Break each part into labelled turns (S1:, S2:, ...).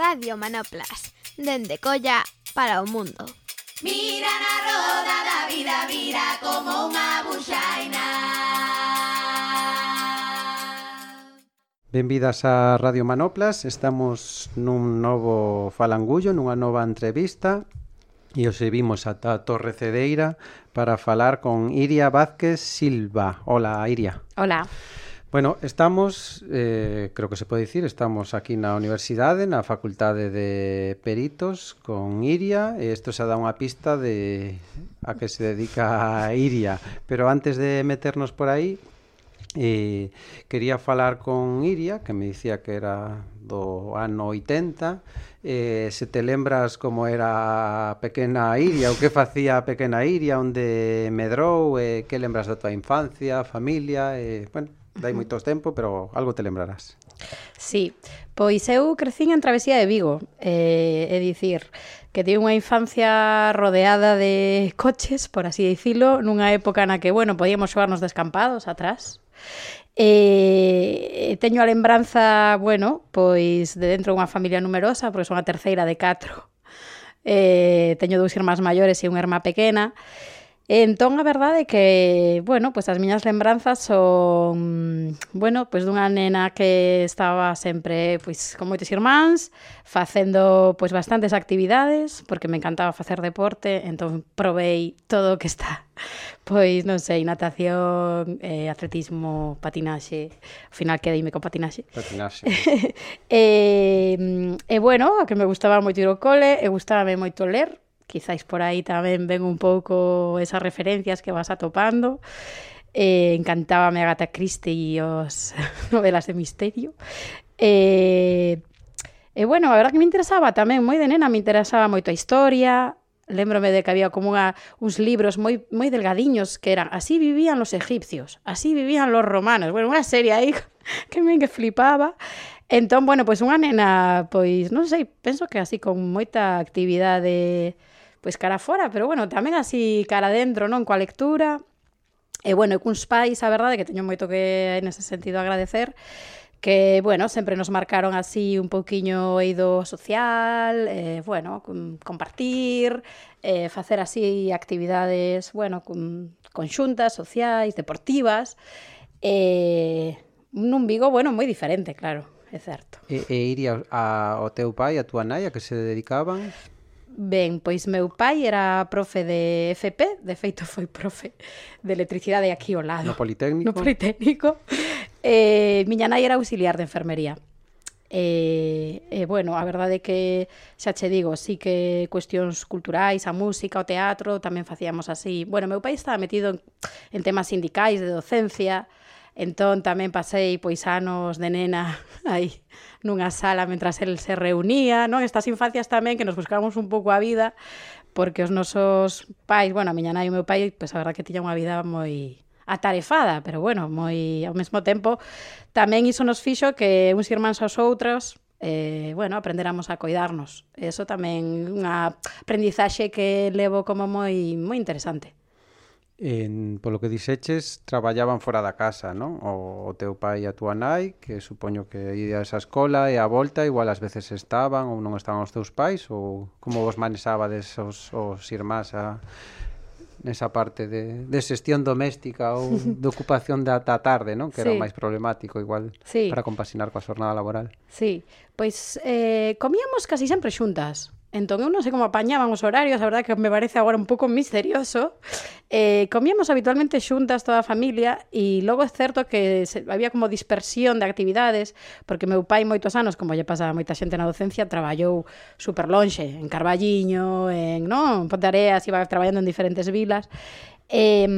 S1: Radio Manoplas, dende Colla para o mundo.
S2: Mira na roda da vida, vira como unha buxaina.
S3: Benvidas a Radio Manoplas, estamos nun novo falangullo, nunha nova entrevista e os vimos ata a Torre Cedeira para falar con Iria Vázquez Silva. Hola, Iria.
S4: Hola.
S3: Bueno, estamos, eh, creo que se pode dicir, estamos aquí na universidade, na Facultade de Peritos, con Iria, e isto xa dá unha pista de a que se dedica a Iria. Pero antes de meternos por aí, eh, quería falar con Iria, que me dicía que era do ano 80, eh, se te lembras como era a pequena Iria, o que facía a pequena Iria, onde medrou, eh, que lembras da tua infancia, familia, eh, bueno, Dai moitos tempo, pero algo te lembrarás.
S4: Sí, pois eu crecín en Travesía de Vigo, eh, é dicir, que tive unha infancia rodeada de coches, por así dicilo, nunha época na que, bueno, podíamos xogarnos descampados atrás, E eh, teño a lembranza, bueno, pois de dentro dunha familia numerosa, porque son a terceira de catro. Eh, teño dous irmás maiores e unha irmá pequena. E Entón a verdade é que, bueno, pois as miñas lembranzas son, bueno, pois dunha nena que estaba sempre, pois, con moitos irmáns, facendo, pois, bastantes actividades, porque me encantaba facer deporte, entón provei todo o que está pois non sei, natación, eh, atletismo, patinaxe, ao final quedeime con patinaxe.
S3: Patinaxe.
S4: e, eh, e bueno, a que me gustaba moito ir ao cole, e gustábame moito ler, quizáis por aí tamén ven un pouco esas referencias que vas atopando. Eh, encantábame Agatha Christie e os novelas de misterio. Eh, e bueno, a verdad que me interesaba tamén, moi de nena, me interesaba moito a historia, lembrome de que había como unha, uns libros moi moi delgadiños que eran así vivían los egipcios, así vivían los romanos. Bueno, unha serie aí que me que flipaba. Entón, bueno, pois unha nena, pois non sei, penso que así con moita actividade pois cara fora, pero bueno, tamén así cara dentro, non? Coa lectura. E bueno, e cuns pais, a verdade, que teño moito que nese sentido agradecer, que, bueno, sempre nos marcaron así un pouquiño o eido social, eh, bueno, compartir, eh, facer así actividades, bueno, con, conxuntas, sociais, deportivas, eh, nun Vigo, bueno, moi diferente, claro, é certo.
S3: E, e iría ao teu pai, a túa nai, a que se dedicaban?
S4: Ben, pois meu pai era profe de FP, de feito foi profe de electricidade aquí ao lado.
S3: No Politécnico.
S4: No Politécnico. Eh, miña nai era auxiliar de enfermería. E, eh, eh, bueno, a verdade é que xa che digo, sí que cuestións culturais, a música, o teatro, tamén facíamos así. Bueno, meu pai estaba metido en, en temas sindicais, de docencia, Entón tamén pasei pois anos de nena aí nunha sala mentras el se reunía, non? Estas infancias tamén que nos buscábamos un pouco a vida porque os nosos pais, bueno, a miña nai e o meu pai, pois a verdad que tiña unha vida moi atarefada, pero bueno, moi ao mesmo tempo tamén iso nos fixo que uns irmáns aos outros eh, bueno, aprenderamos a coidarnos. Eso tamén unha aprendizaxe que levo como moi moi interesante
S3: en, polo que dixeches, traballaban fora da casa, non? O, o teu pai e a túa nai, que supoño que ía a esa escola e a volta, igual ás veces estaban ou non estaban os teus pais, ou como vos manexabades os, os irmás a, nesa parte de, de xestión doméstica ou de ocupación da, da tarde, non? Que era sí. o máis problemático igual
S4: sí.
S3: para compasinar coa xornada laboral.
S4: Sí, pois eh, comíamos casi sempre xuntas. Entón eu non sei como apañaban os horarios, a verdade que me parece agora un pouco misterioso. Eh, comíamos habitualmente xuntas toda a familia e logo é certo que se, había como dispersión de actividades, porque meu pai moitos anos, como lle pasaba moita xente na docencia, traballou super lonxe, en Carballiño, en, non, en Ponteareas, iba traballando en diferentes vilas. Eh,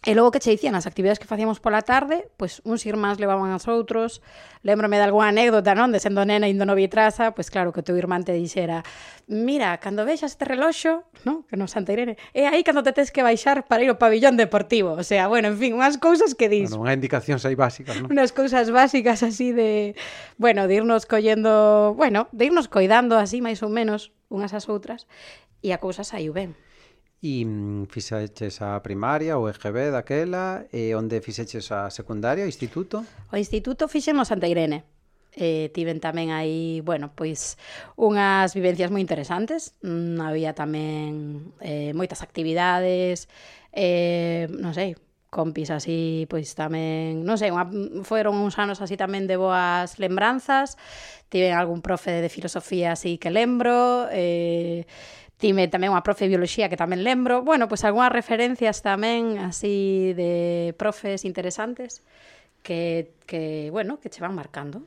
S4: E logo que che dicían as actividades que facíamos pola tarde, pois uns irmáns levaban aos outros. Lembrome de algunha anécdota, non? De sendo nena indo no vitraza, pois claro que o teu irmán te dixera mira, cando vexas este reloxo, non? Que non Santa Irene, é aí cando te tes que baixar para ir ao pabillón deportivo. O sea, bueno, en fin, unhas cousas que dis.
S3: Bueno, unha indicacións aí básicas, non?
S4: Unhas cousas básicas así de, bueno, de irnos collendo, bueno, de irnos coidando así máis ou menos unhas ás outras e a cousa saiu ben.
S3: E mm, fixeches a primaria ou EGB daquela e onde fixeches a secundaria, instituto?
S4: O instituto fixemos Santa Irene. Eh, tiven tamén aí, bueno, pois unhas vivencias moi interesantes. Mm, había tamén eh, moitas actividades, eh, non sei, compis así, pois tamén, non sei, unha, foron uns anos así tamén de boas lembranzas. Tiven algún profe de filosofía así que lembro, eh, Dime tamén unha profe de bioloxía que tamén lembro. Bueno, pois algunhas referencias tamén así de profes interesantes que, que bueno, que che van marcando.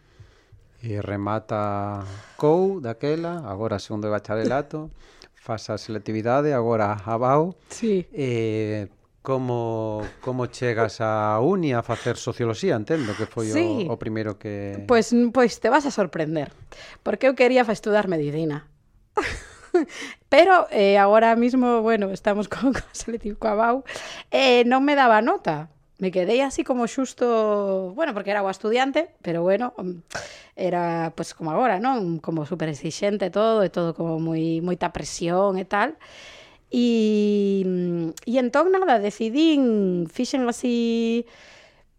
S3: E remata COU daquela, agora segundo de bacharelato, faz a selectividade, agora a BAU.
S4: Sí.
S3: Eh, como como chegas a uni a facer socioloxía, entendo que foi
S4: sí.
S3: o, o primeiro que
S4: Pois pues, pois pues te vas a sorprender, porque eu quería estudar medicina. Pero eh, agora mismo, bueno, estamos con, con selectivo coa BAU, eh, non me daba nota. Me quedei así como xusto, bueno, porque era o estudiante, pero bueno, mm, era pues como agora, non? Como super exixente todo, e todo como moi moita presión e tal. E, e mm, entón nada, decidín, mm, fixen así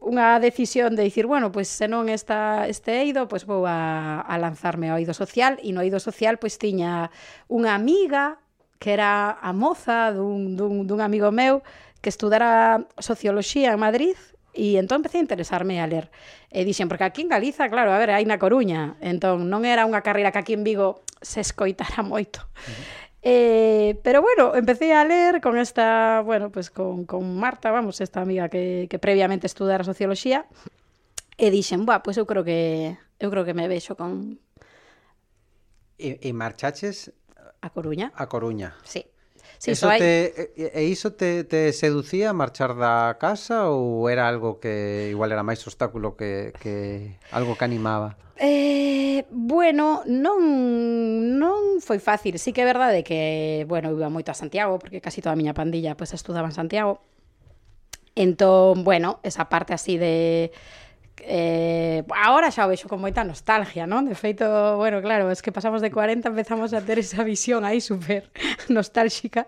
S4: unha decisión de dicir, bueno, pois pues, se non está este eido, pois pues, vou a, a lanzarme ao eido social e no eido social pois pues, tiña unha amiga que era a moza dun, dun, dun amigo meu que estudara socioloxía en Madrid E entón empecé a interesarme a ler. E dixen, porque aquí en Galiza, claro, a ver, hai na Coruña. Entón, non era unha carreira que aquí en Vigo se escoitara moito. Uh -huh. Eh, pero bueno, empecé a ler con esta, bueno, pues con, con Marta, vamos, esta amiga que, que previamente estudara Socioloxía, e dixen, buah, pois pues eu creo que eu creo que me vexo con...
S3: E, e marchaches...
S4: A Coruña.
S3: A Coruña.
S4: Sí. Sí,
S3: eso
S4: hai...
S3: te, e iso te, te seducía marchar da casa ou era algo que igual era máis obstáculo que, que algo que animaba?
S4: Eh, bueno, non non foi fácil. Sí que é verdade que, bueno, iba moito a Santiago porque casi toda a miña pandilla pois pues, estudaba en Santiago. Entón, bueno, esa parte así de eh, ahora xa o vexo con moita nostalgia, non? De feito, bueno, claro, es que pasamos de 40 empezamos a ter esa visión aí super nostálxica.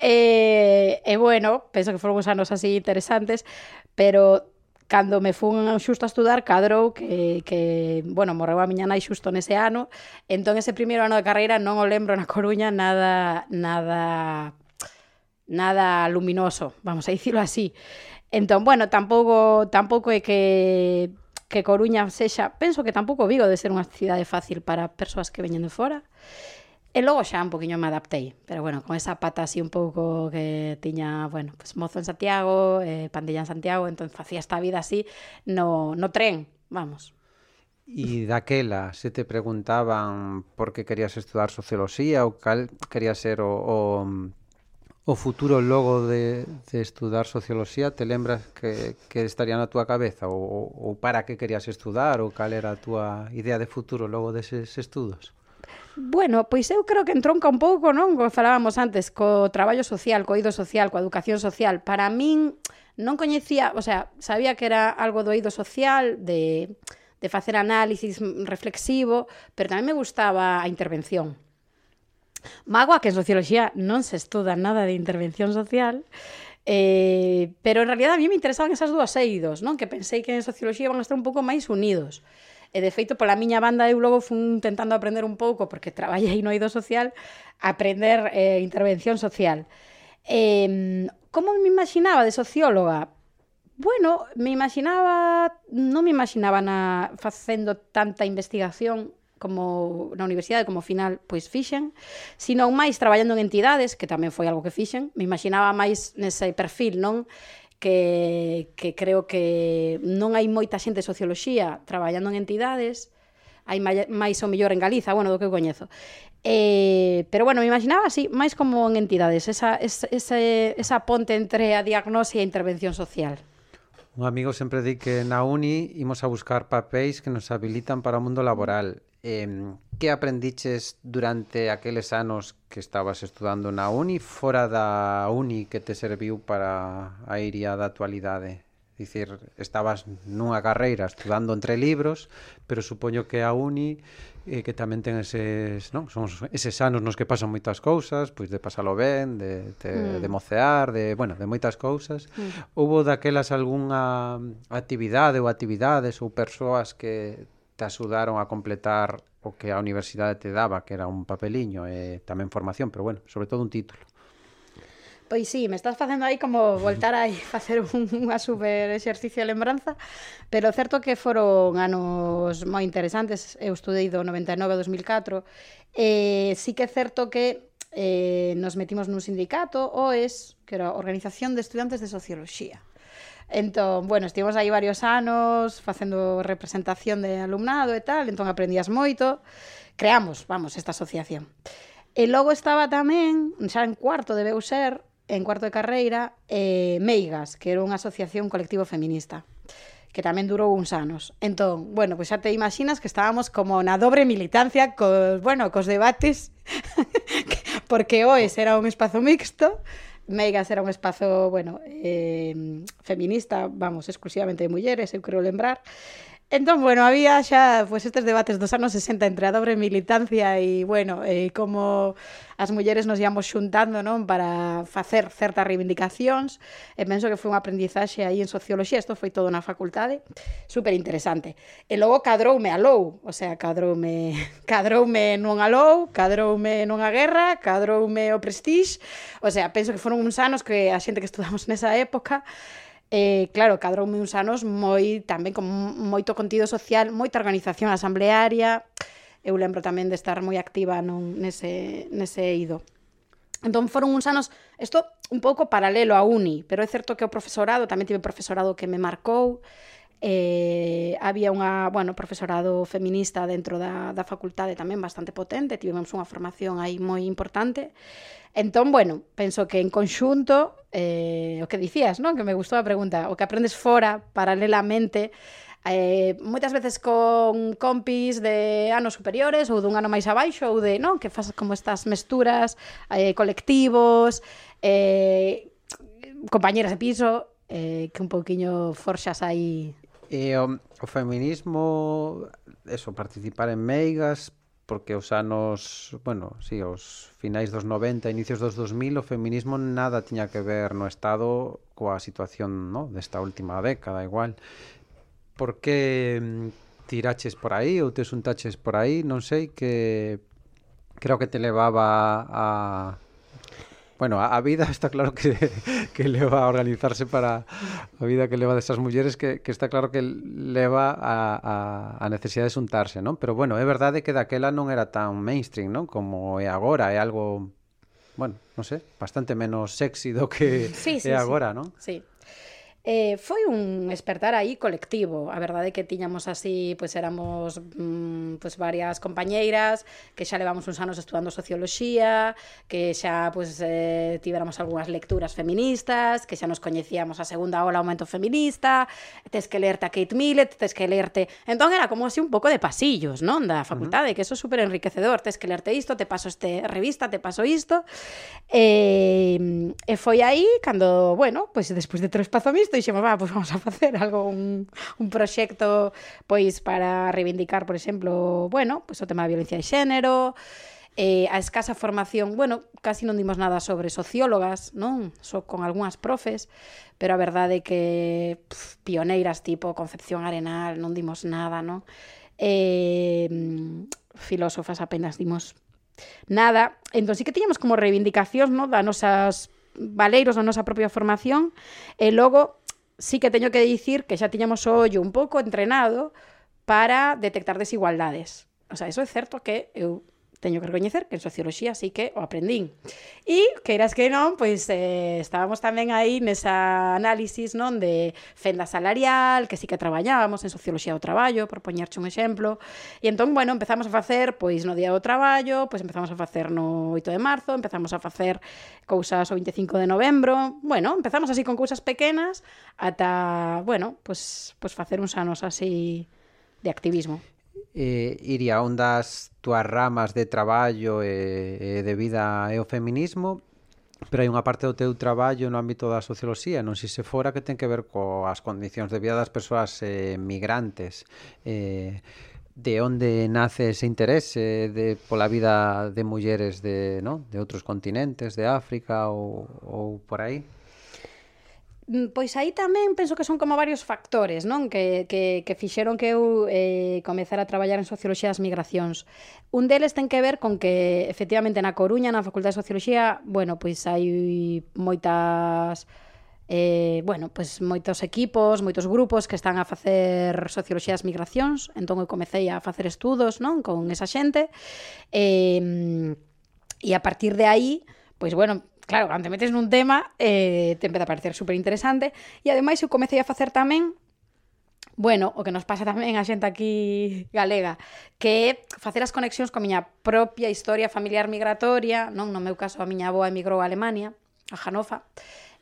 S4: Eh, e, eh, bueno, penso que foron uns anos así interesantes pero cando me fun xusto a estudar cadrou que, que bueno, morreu a miña nai xusto nese ano. Entón ese primeiro ano de carreira non o lembro na Coruña nada nada nada luminoso, vamos a dicirlo así. Entón, bueno, tampouco tampouco é que que Coruña sexa, penso que tampouco Vigo de ser unha cidade fácil para persoas que veñen de fora. E logo xa un poquinho me adaptei, pero bueno, con esa pata así un pouco que tiña, bueno, pues mozo en Santiago, eh, pandilla en Santiago, entón facía esta vida así no, no tren, vamos.
S3: E daquela, se te preguntaban por que querías estudar socioloxía ou cal quería ser o, o o futuro logo de, de estudar Socioloxía te lembras que, que estaría na túa cabeza ou, ou para que querías estudar ou cal era a túa idea de futuro logo deses estudos?
S4: Bueno, pois eu creo que entronca un pouco, non? Como falábamos antes, co traballo social, co ido social, coa educación social. Para min non coñecía, o sea, sabía que era algo do ido social, de, de facer análisis reflexivo, pero tamén me gustaba a intervención. Magua que en socioloxía non se estuda nada de intervención social, eh, pero en realidad a mí me interesaban esas dúas eidos, non? que pensei que en socioloxía van a estar un pouco máis unidos. E de feito, pola miña banda, eu logo fun tentando aprender un pouco, porque traballei no eido social, aprender eh, intervención social. Eh, como me imaginaba de socióloga? Bueno, me imaginaba, non me imaginaba na facendo tanta investigación como na universidade, como final pois fixen, sino máis traballando en entidades, que tamén foi algo que fixen, me imaginaba máis nese perfil, non? Que, que creo que non hai moita xente de socioloxía traballando en entidades, hai máis ou mellor en Galiza, bueno, do que eu coñezo. Eh, pero bueno, me imaginaba así, máis como en entidades, esa, esa, esa ponte entre a diagnose e a intervención social.
S3: Un amigo sempre di que na uni imos a buscar papéis que nos habilitan para o mundo laboral eh, que aprendiches durante aqueles anos que estabas estudando na uni fora da uni que te serviu para a iria da actualidade? Dicir, estabas nunha carreira estudando entre libros, pero supoño que a uni eh, que tamén ten eses, non? Son eses anos nos que pasan moitas cousas, pois de pasalo ben, de te, mm. de mocear, de, bueno, de moitas cousas. Mm. Houbo daquelas algunha actividade ou actividades ou persoas que te axudaron a completar o que a universidade te daba, que era un papeliño e tamén formación, pero bueno, sobre todo un título.
S4: Pois sí, me estás facendo aí como voltar aí facer un, unha super exercicio de lembranza, pero certo que foron anos moi interesantes. Eu estudei do 99 ao 2004, e sí que é certo que eh, nos metimos nun sindicato, OES, que era Organización de Estudiantes de Socioloxía. Entón, bueno, estivemos aí varios anos facendo representación de alumnado e tal, entón aprendías moito. Creamos, vamos, esta asociación. E logo estaba tamén, xa en cuarto debeu ser, en cuarto de carreira, eh, Meigas, que era unha asociación colectivo feminista que tamén durou uns anos. Entón, bueno, pois xa te imaginas que estábamos como na dobre militancia cos, bueno, cos debates porque OES era un espazo mixto, Meigas era un espazo, bueno, eh, feminista, vamos, exclusivamente de mulleres, eu creo lembrar, Entón, bueno, había xa pues, estes debates dos anos 60 entre a dobre militancia e, bueno, eh, como as mulleres nos íamos xuntando non para facer certas reivindicacións e penso que foi unha aprendizaxe aí en Socioloxía, isto foi todo na facultade, super interesante. E logo cadroume a lou, o sea, cadroume, cadroume non a lou, cadroume non a guerra, cadroume o prestige, o sea, penso que foron uns anos que a xente que estudamos nesa época eh, claro, cadroume uns anos moi tamén con moito contido social, moita organización asamblearia. Eu lembro tamén de estar moi activa non nese nese ido. Entón foron uns anos, isto un pouco paralelo a uni, pero é certo que o profesorado, tamén tive profesorado que me marcou, eh, había unha, bueno, profesorado feminista dentro da, da facultade tamén bastante potente, tivemos unha formación aí moi importante. Entón, bueno, penso que en conxunto, eh, o que dicías, non? Que me gustou a pregunta, o que aprendes fora, paralelamente, eh, moitas veces con compis de anos superiores ou dun ano máis abaixo ou de, non? Que faz como estas mesturas, eh, colectivos, eh, compañeras de piso, eh, que un pouquiño forxas aí
S3: E o, o feminismo, eso, participar en meigas, porque os anos, bueno, si, sí, os finais dos 90, inicios dos 2000, o feminismo nada tiña que ver no Estado coa situación no? desta última década, igual. Por que mm, tiraches por aí ou te xuntaches por aí? Non sei, que creo que te levaba a bueno, a, a vida está claro que, que le va a organizarse para a vida que le va destas mulleres que, que está claro que leva a, a, a necesidade de xuntarse, non? Pero bueno, é verdade que daquela non era tan mainstream, non? Como é agora, é algo bueno, non sei, bastante menos sexy do que
S4: sí, sí,
S3: é agora,
S4: sí.
S3: non?
S4: Sí. Eh, foi un despertar aí colectivo, a verdade é que tiñamos así, pois éramos mm, pois varias compañeiras que xa levamos uns anos estudando socioloxía, que xa pois eh, tivéramos algunhas lecturas feministas, que xa nos coñecíamos a segunda ola o momento feminista, tes que lerte a Kate Millett, tes que lerte... Entón era como así un pouco de pasillos, non? Da facultade, uh -huh. que eso é super enriquecedor, tes que lerte isto, te paso este revista, te paso isto. E, eh, e foi aí cando, bueno, pois despois de tres pazomis isto dixemos, va, pois vamos a facer algo un, un proxecto pois para reivindicar, por exemplo, bueno, pois o tema da violencia de xénero, eh, a escasa formación, bueno, casi non dimos nada sobre sociólogas, non? So con algunhas profes, pero a verdade é que pff, pioneiras tipo Concepción Arenal non dimos nada, non? Eh, filósofas apenas dimos nada. Entón, sí que tiñamos como reivindicacións, non? Da nosas valeiros da nosa propia formación e logo sí que teño que dicir que xa tiñamos o ollo un pouco entrenado para detectar desigualdades. O sea, eso é certo que eu teño que recoñecer que en Socioloxía sí que o aprendín. E, queiras que non, pois eh, estábamos tamén aí nesa análisis non de fenda salarial, que sí que traballábamos en Socioloxía do Traballo, por poñerche un exemplo. E entón, bueno, empezamos a facer, pois no Día do Traballo, pois empezamos a facer no 8 de marzo, empezamos a facer cousas o 25 de novembro, bueno, empezamos así con cousas pequenas ata, bueno, pois, pois facer uns anos así de activismo
S3: eh, iría un das túas ramas de traballo e, e de vida é o feminismo pero hai unha parte do teu traballo no ámbito da socioloxía, non si se fora que ten que ver coas condicións de vida das persoas eh, migrantes eh, de onde nace ese interese de pola vida de mulleres de, non? de outros continentes, de África ou, ou por aí?
S4: Mm, pois aí tamén penso que son como varios factores non que, que, que fixeron que eu eh, comezara a traballar en Socioloxía das Migracións. Un deles ten que ver con que efectivamente na Coruña, na Facultade de Socioloxía, bueno, pois hai moitas eh, bueno, pois moitos equipos, moitos grupos que están a facer socioloxía das migracións, entón eu comecei a facer estudos, non, con esa xente. Eh, e a partir de aí, pois bueno, claro, cando te metes nun tema, eh, te empeza a parecer super interesante, e ademais eu comecei a facer tamén Bueno, o que nos pasa tamén a xente aquí galega, que é facer as conexións coa miña propia historia familiar migratoria, non no meu caso a miña avoa emigrou a Alemania, a Hanofa,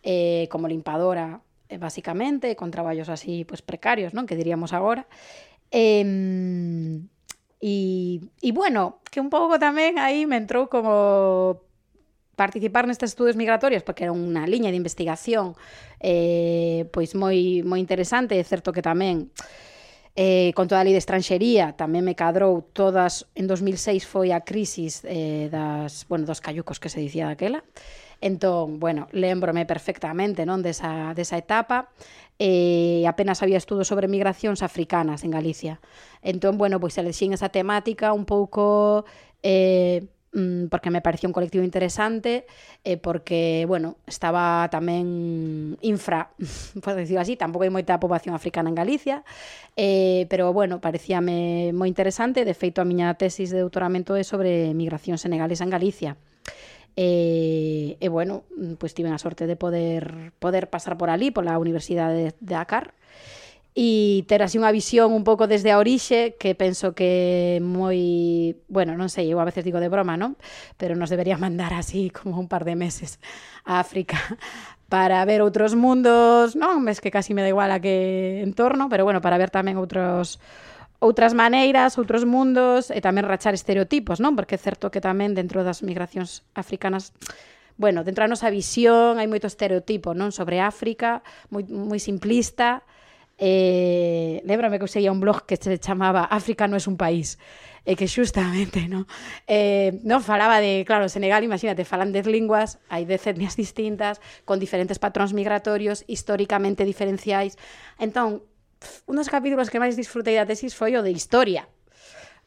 S4: eh, como limpadora, eh, basicamente, con traballos así pues, precarios, non que diríamos agora. Eh, E, e bueno, que un pouco tamén aí me entrou como participar nestes estudos migratorios porque era unha liña de investigación eh, pois moi, moi interesante, é certo que tamén eh, con toda a lei de estranxería tamén me cadrou todas en 2006 foi a crisis eh, das, bueno, dos cayucos que se dicía daquela Entón, bueno, lembrome perfectamente non desa, desa etapa e eh, apenas había estudos sobre migracións africanas en Galicia. Entón, bueno, pois elexín esa temática un pouco eh, Mm, porque me parecía un colectivo interesante e porque, bueno, estaba tamén infra, por decirlo así, tampouco hai moita poboación africana en Galicia, eh, pero, bueno, parecíame moi interesante, de feito a miña tesis de doutoramento é sobre migración senegalesa en Galicia. E, e bueno, pois pues, tiven a sorte de poder poder pasar por ali, pola Universidade de Dakar, e ter así unha visión un pouco desde a orixe que penso que moi, bueno, non sei, eu a veces digo de broma, non? Pero nos debería mandar así como un par de meses a África para ver outros mundos, non? ves que casi me da igual a que entorno, pero bueno, para ver tamén outros outras maneiras, outros mundos e tamén rachar estereotipos, non? Porque é certo que tamén dentro das migracións africanas bueno, dentro da nosa visión hai moito estereotipo, non? Sobre África, moi, moi simplista, eh, lembrame que eu seguía un blog que se chamaba África non é un país. E que xustamente no, eh, no falaba de, claro, Senegal, imagínate, falan 10 linguas, hai 10 etnias distintas, con diferentes patróns migratorios históricamente diferenciais. Entón, un dos capítulos que máis disfrutei da tesis foi o de historia,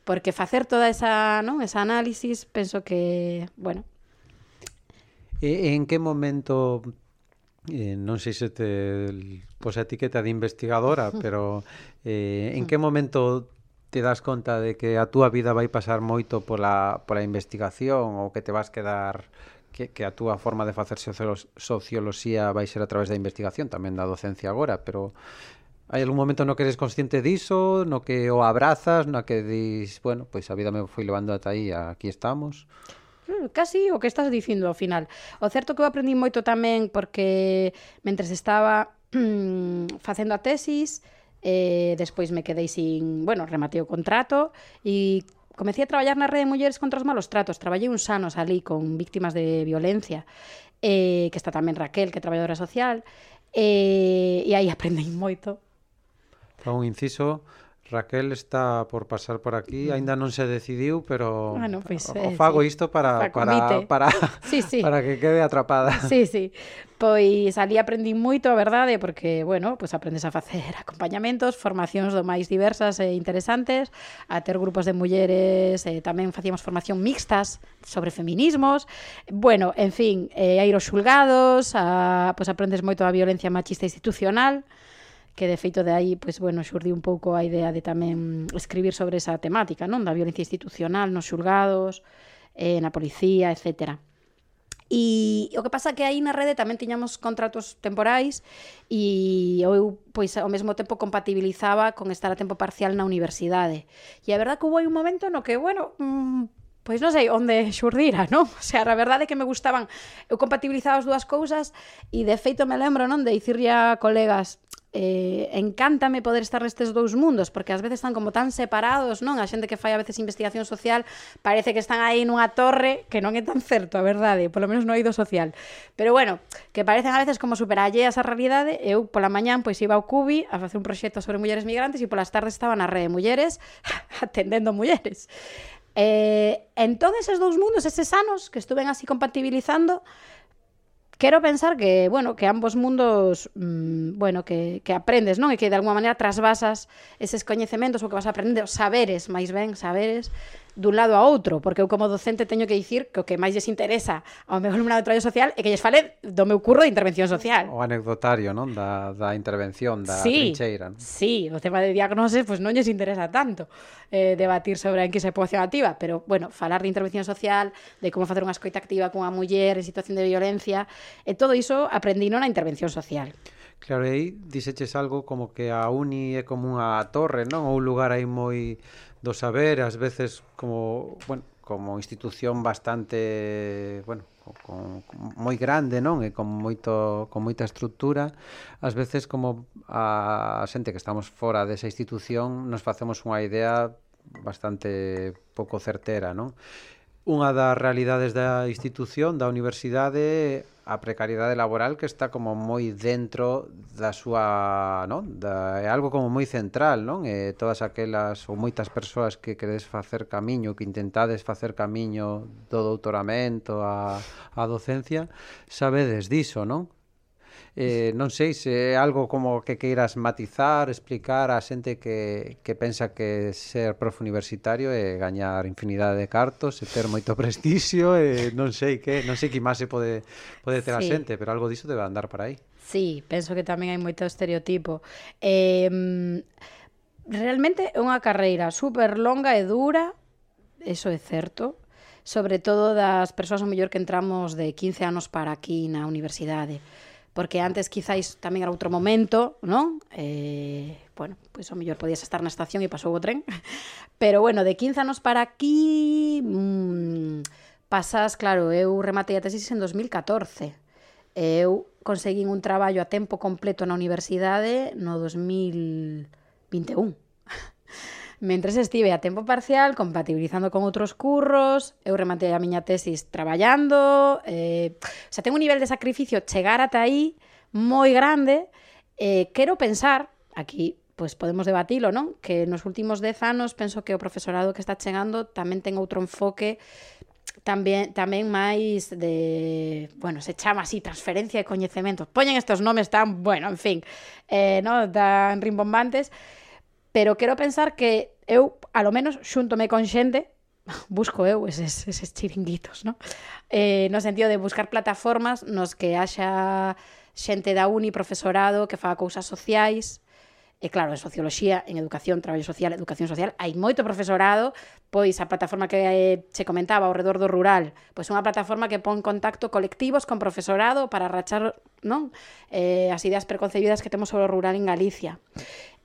S4: porque facer toda esa, non, esa análisis penso que, bueno,
S3: E en que momento Eh, non sei se te pos a etiqueta de investigadora, pero eh, en mm. que momento te das conta de que a túa vida vai pasar moito pola, pola investigación ou que te vas quedar que, que a túa forma de facer socioloxía vai ser a través da investigación, tamén da docencia agora, pero hai algún momento no que eres consciente diso, no que o abrazas, no que dis, bueno, pois a vida me foi levando ata aí, aquí estamos.
S4: Mm, casi o que estás dicindo ao final. O certo que eu aprendi moito tamén porque mentres estaba mm, facendo a tesis, eh, despois me quedei sin, bueno, rematei o contrato e comecei a traballar na Rede de Mulleres contra os Malos Tratos. Traballei uns anos ali con víctimas de violencia, eh, que está tamén Raquel, que é traballadora social, eh, e aí aprendei moito.
S3: Fa un inciso, Raquel está por pasar por aquí, aínda non se decidiu, pero ah,
S4: bueno, pois, pues,
S3: o
S4: eh,
S3: fago
S4: sí.
S3: isto para
S4: para
S3: para
S4: sí, sí.
S3: para que quede atrapada.
S4: Sí, sí. Pois ali aprendí moito, a verdade, porque, bueno, pois aprendes a facer acompañamentos, formacións do máis diversas e interesantes, a ter grupos de mulleres, e tamén facíamos formación mixtas sobre feminismos. Bueno, en fin, eh, a ir aos xulgados, a, pois aprendes moito a violencia machista institucional, que de feito de aí, pois, bueno, xurdiu un pouco a idea de tamén escribir sobre esa temática, non? Da violencia institucional nos xulgados, eh, na policía, etcétera. E o que pasa que aí na rede tamén tiñamos contratos temporais e eu pois ao mesmo tempo compatibilizaba con estar a tempo parcial na universidade. E a verdade que houve un momento no que, bueno, mmm, pois non sei onde xurdira, non? O sea, a verdade é que me gustaban, eu compatibilizaba as dúas cousas e de feito me lembro, non, de dicirlle a colegas, eh, encántame poder estar nestes dous mundos, porque ás veces están como tan separados, non? A xente que fai a veces investigación social parece que están aí nunha torre que non é tan certo, a verdade, polo menos no oído social. Pero bueno, que parecen a veces como super alleas a realidade, eu pola mañán pois iba ao Cubi a facer un proxecto sobre mulleres migrantes e polas tardes estaba na rede de mulleres atendendo mulleres. Eh, entón, esos dous mundos, eses anos que estuven así compatibilizando, quero pensar que, bueno, que ambos mundos, mmm, bueno, que, que aprendes, non? E que de alguma maneira trasvasas eses coñecementos ou que vas aprendendo, saberes, máis ben, saberes, dun lado a outro, porque eu como docente teño que dicir que o que máis lles interesa ao meu alumnado de traballo social é que lles fale do meu curro de intervención social.
S3: O anecdotario, non? Da, da intervención, da sí, trincheira. Non?
S4: Sí, o tema de diagnose pois pues, non lles interesa tanto eh, debatir sobre a enquisa de poboación activa, pero, bueno, falar de intervención social, de como facer unha escoita activa cunha muller en situación de violencia, e todo iso aprendino na intervención social.
S3: Claro, aí diseches algo como que a uni é como unha torre, non? Ou un lugar aí moi do saber, ás veces como, bueno, como institución bastante, bueno, con, con moi grande, non? E con moito con moita estrutura, ás veces como a xente que estamos fora desa institución nos facemos unha idea bastante pouco certera, non? Unha das realidades da institución, da universidade, a precariedade laboral que está como moi dentro da súa, non? Da, é algo como moi central, non? E todas aquelas ou moitas persoas que queredes facer camiño, que intentades facer camiño do doutoramento a, a docencia, sabedes diso, non? Eh, non sei se é algo como que queiras matizar, explicar a xente que, que pensa que ser prof universitario é gañar infinidade de cartos, e ter moito prestixio, e non sei que, non sei que máis se pode, pode ter sí. a xente, pero algo diso debe andar para aí.
S4: Sí, penso que tamén hai moito estereotipo. Eh, realmente é unha carreira super longa e dura, eso é certo, sobre todo das persoas o mellor que entramos de 15 anos para aquí na universidade porque antes quizáis tamén era outro momento, non? Eh, bueno, pois pues, o mellor podías estar na estación e pasou o tren. Pero bueno, de 15 anos para aquí mmm, pasas, claro, eu rematei a tesis en 2014. Eu conseguín un traballo a tempo completo na universidade no 2021. Mentres estive a tempo parcial, compatibilizando con outros curros, eu rematei a miña tesis traballando, eh, o sea, ten un nivel de sacrificio chegar ata aí moi grande, eh, quero pensar, aquí pois podemos debatilo, non? Que nos últimos 10 anos penso que o profesorado que está chegando tamén ten outro enfoque tamén tamén máis de, bueno, se chama así transferencia de coñecementos. Poñen estes nomes tan, bueno, en fin, eh, no, tan rimbombantes, pero quero pensar que eu, a lo menos, xuntome con xente busco eu eses, eses chiringuitos, no? Eh, no sentido de buscar plataformas nos que haxa xente da uni, profesorado, que faga cousas sociais, e claro, en socioloxía, en educación, traballo social, educación social, hai moito profesorado, pois a plataforma que eh, se comentaba ao redor do rural, pois unha plataforma que pon contacto colectivos con profesorado para rachar non? Eh, as ideas preconcebidas que temos sobre o rural en Galicia.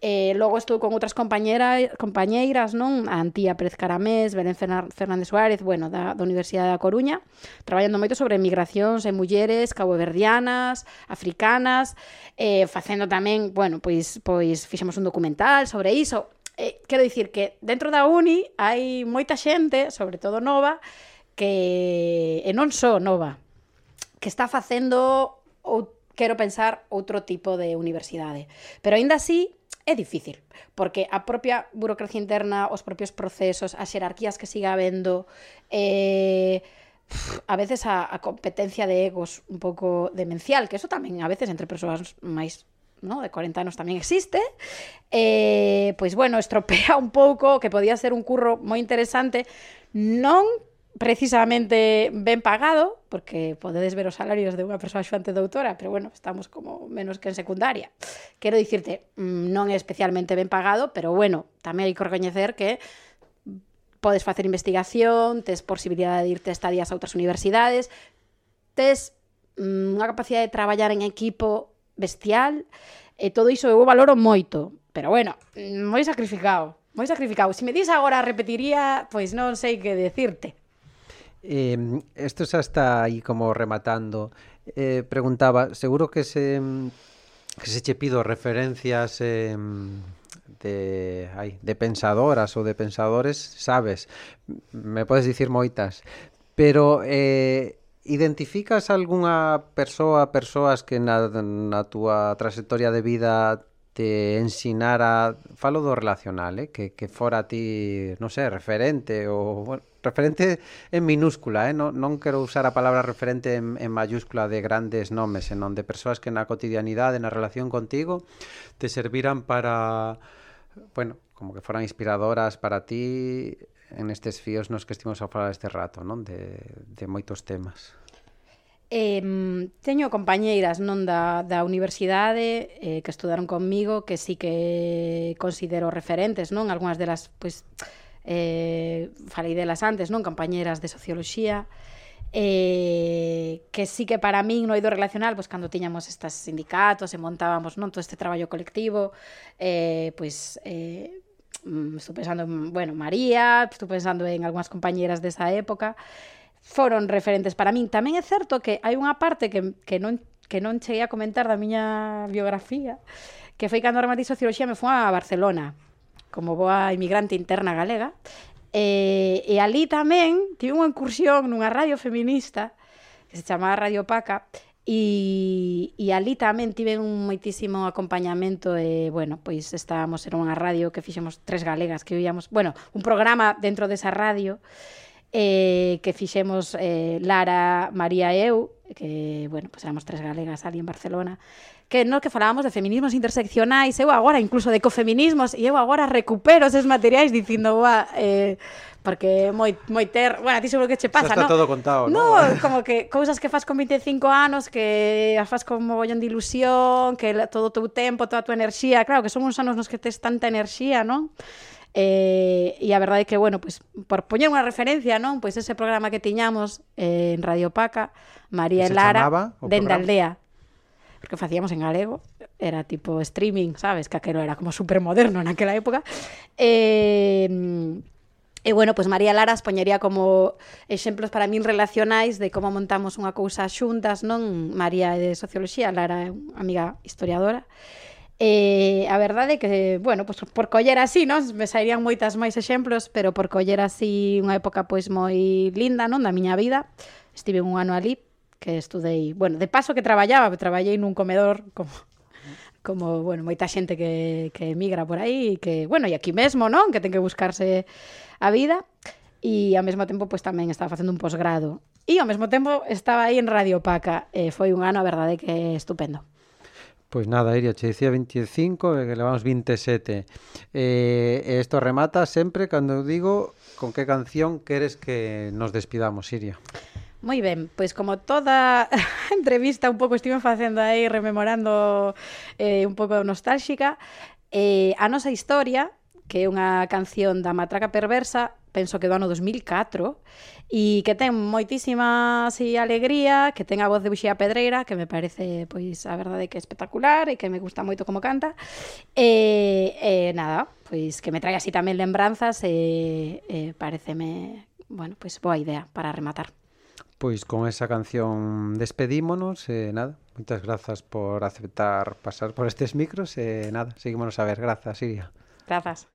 S4: Eh, logo estou con outras compañeras, compañeiras, non? A Antía Pérez Caramés, Belén Fernández Suárez, bueno, da, da Universidade da Coruña, traballando moito sobre migracións en mulleres caboverdianas, africanas, eh, facendo tamén, bueno, pois pois fixemos un documental sobre iso. Eh, quero dicir que dentro da uni hai moita xente, sobre todo nova, que e non só nova, que está facendo ou quero pensar outro tipo de universidade. Pero aínda así é difícil, porque a propia burocracia interna, os propios procesos, as xerarquías que siga habendo, eh, a veces a, a competencia de egos un pouco demencial, que eso tamén a veces entre persoas máis ¿no? de 40 anos tamén existe, eh, pois bueno, estropea un pouco que podía ser un curro moi interesante, non precisamente ben pagado, porque podedes ver os salarios de unha persoa xoante doutora, pero bueno, estamos como menos que en secundaria. Quero dicirte, mm, non é especialmente ben pagado, pero bueno, tamén hai que recoñecer que podes facer investigación, tes posibilidade de irte a estadías a outras universidades, tes mm, unha capacidade de traballar en equipo bestial, e todo iso eu valoro moito, pero bueno, moi sacrificado, moi sacrificado. Se me dis agora repetiría, pois non sei que decirte.
S3: Eh, esto xa está aí como rematando. Eh, preguntaba, seguro que se, que se che pido referencias eh, de, ai, de pensadoras ou de pensadores, sabes, me podes dicir moitas, pero eh, identificas algunha persoa, persoas que na, na túa trayectoria de vida te ensinara, falo do relacional, eh, que, que fora ti, non sei, referente ou, bueno, Referente en minúscula, eh? non, non quero usar a palabra referente en, en mayúscula de grandes nomes, senón de persoas que na cotidianidade, na relación contigo, te serviran para, bueno, como que foran inspiradoras para ti en estes fíos nos que estivemos a falar este rato, non? De, de moitos temas.
S4: Eh, teño compañeiras non da, da universidade eh, que estudaron conmigo que sí que considero referentes, non? Algúnas delas, pois, pues, eh, falei delas antes, non? compañeras de Socioloxía, eh, que sí que para min no ido relacional, pois cando tiñamos estas sindicatos e montábamos non todo este traballo colectivo, eh, pois eh, mm, estou pensando en, bueno, María, estou pensando en algunhas compañeras desa época, foron referentes para min. Tamén é certo que hai unha parte que, que non que non cheguei a comentar da miña biografía, que foi cando rematei socioloxía me fui a Barcelona como boa inmigrante interna galega, eh, e, e ali tamén tive unha incursión nunha radio feminista que se chamaba Radio Paca, E, e ali tamén tive un moitísimo acompañamento e, bueno, pois estábamos en unha radio que fixemos tres galegas que oíamos, bueno, un programa dentro desa radio eh, que fixemos eh, Lara, María e eu, que, bueno, pois éramos tres galegas ali en Barcelona, que no que falábamos de feminismos interseccionais, eu agora incluso de ecofeminismos, e eu agora recupero esos materiais dicindo, ua, eh, porque moi, moi ter... Bueno, a ti seguro que che pasa,
S3: non? está
S4: no?
S3: todo contado,
S4: no,
S3: no?
S4: como que cousas que fas con 25 anos, que as fas con mogollón de ilusión, que todo o teu tempo, toda a tua enerxía, claro, que son uns anos nos que tes tanta enerxía, non? Eh, e a verdade é que, bueno, pues, por poñer unha referencia, non? Pois pues ese programa que tiñamos eh, en Radio Paca, María e Lara, dende aldea porque facíamos en galego, era tipo streaming, sabes, que aquilo era como super moderno naquela época. Eh, E bueno, pois pues María Laras poñería como exemplos para min relacionais de como montamos unha cousa xuntas, non? María é de Socioloxía, Lara é unha amiga historiadora. E a verdade é que, bueno, pois pues, por coller así, non? Me sairían moitas máis exemplos, pero por coller así unha época pois moi linda, non? Da miña vida. Estive un ano ali, que estudei, bueno, de paso que traballaba, traballei nun comedor como como, bueno, moita xente que, que emigra por aí, que, bueno, e aquí mesmo, non? Que ten que buscarse a vida. E ao mesmo tempo, pois pues, tamén estaba facendo un posgrado. E ao mesmo tempo estaba aí en Radio Paca. E foi un ano, a verdade, que estupendo.
S3: Pois nada, Iria, che dicía 25 e levamos 27. Eh, esto remata sempre cando digo con que canción queres que nos despidamos, Iria. Iria.
S4: Moi ben, pois como toda a entrevista un pouco estive facendo aí rememorando eh, un pouco nostálxica, eh, a nosa historia, que é unha canción da Matraca Perversa, penso que do ano 2004, e que ten moitísima así, alegría, que ten a voz de Buxía Pedreira, que me parece, pois, a verdade que espectacular e que me gusta moito como canta. E, e nada, pois que me trae así tamén lembranzas e, e pareceme, bueno, pois boa idea para rematar.
S3: Pois con esa canción despedímonos e nada, moitas grazas por aceptar pasar por estes micros e nada, seguímonos a ver. Grazas, Iria.
S4: Grazas.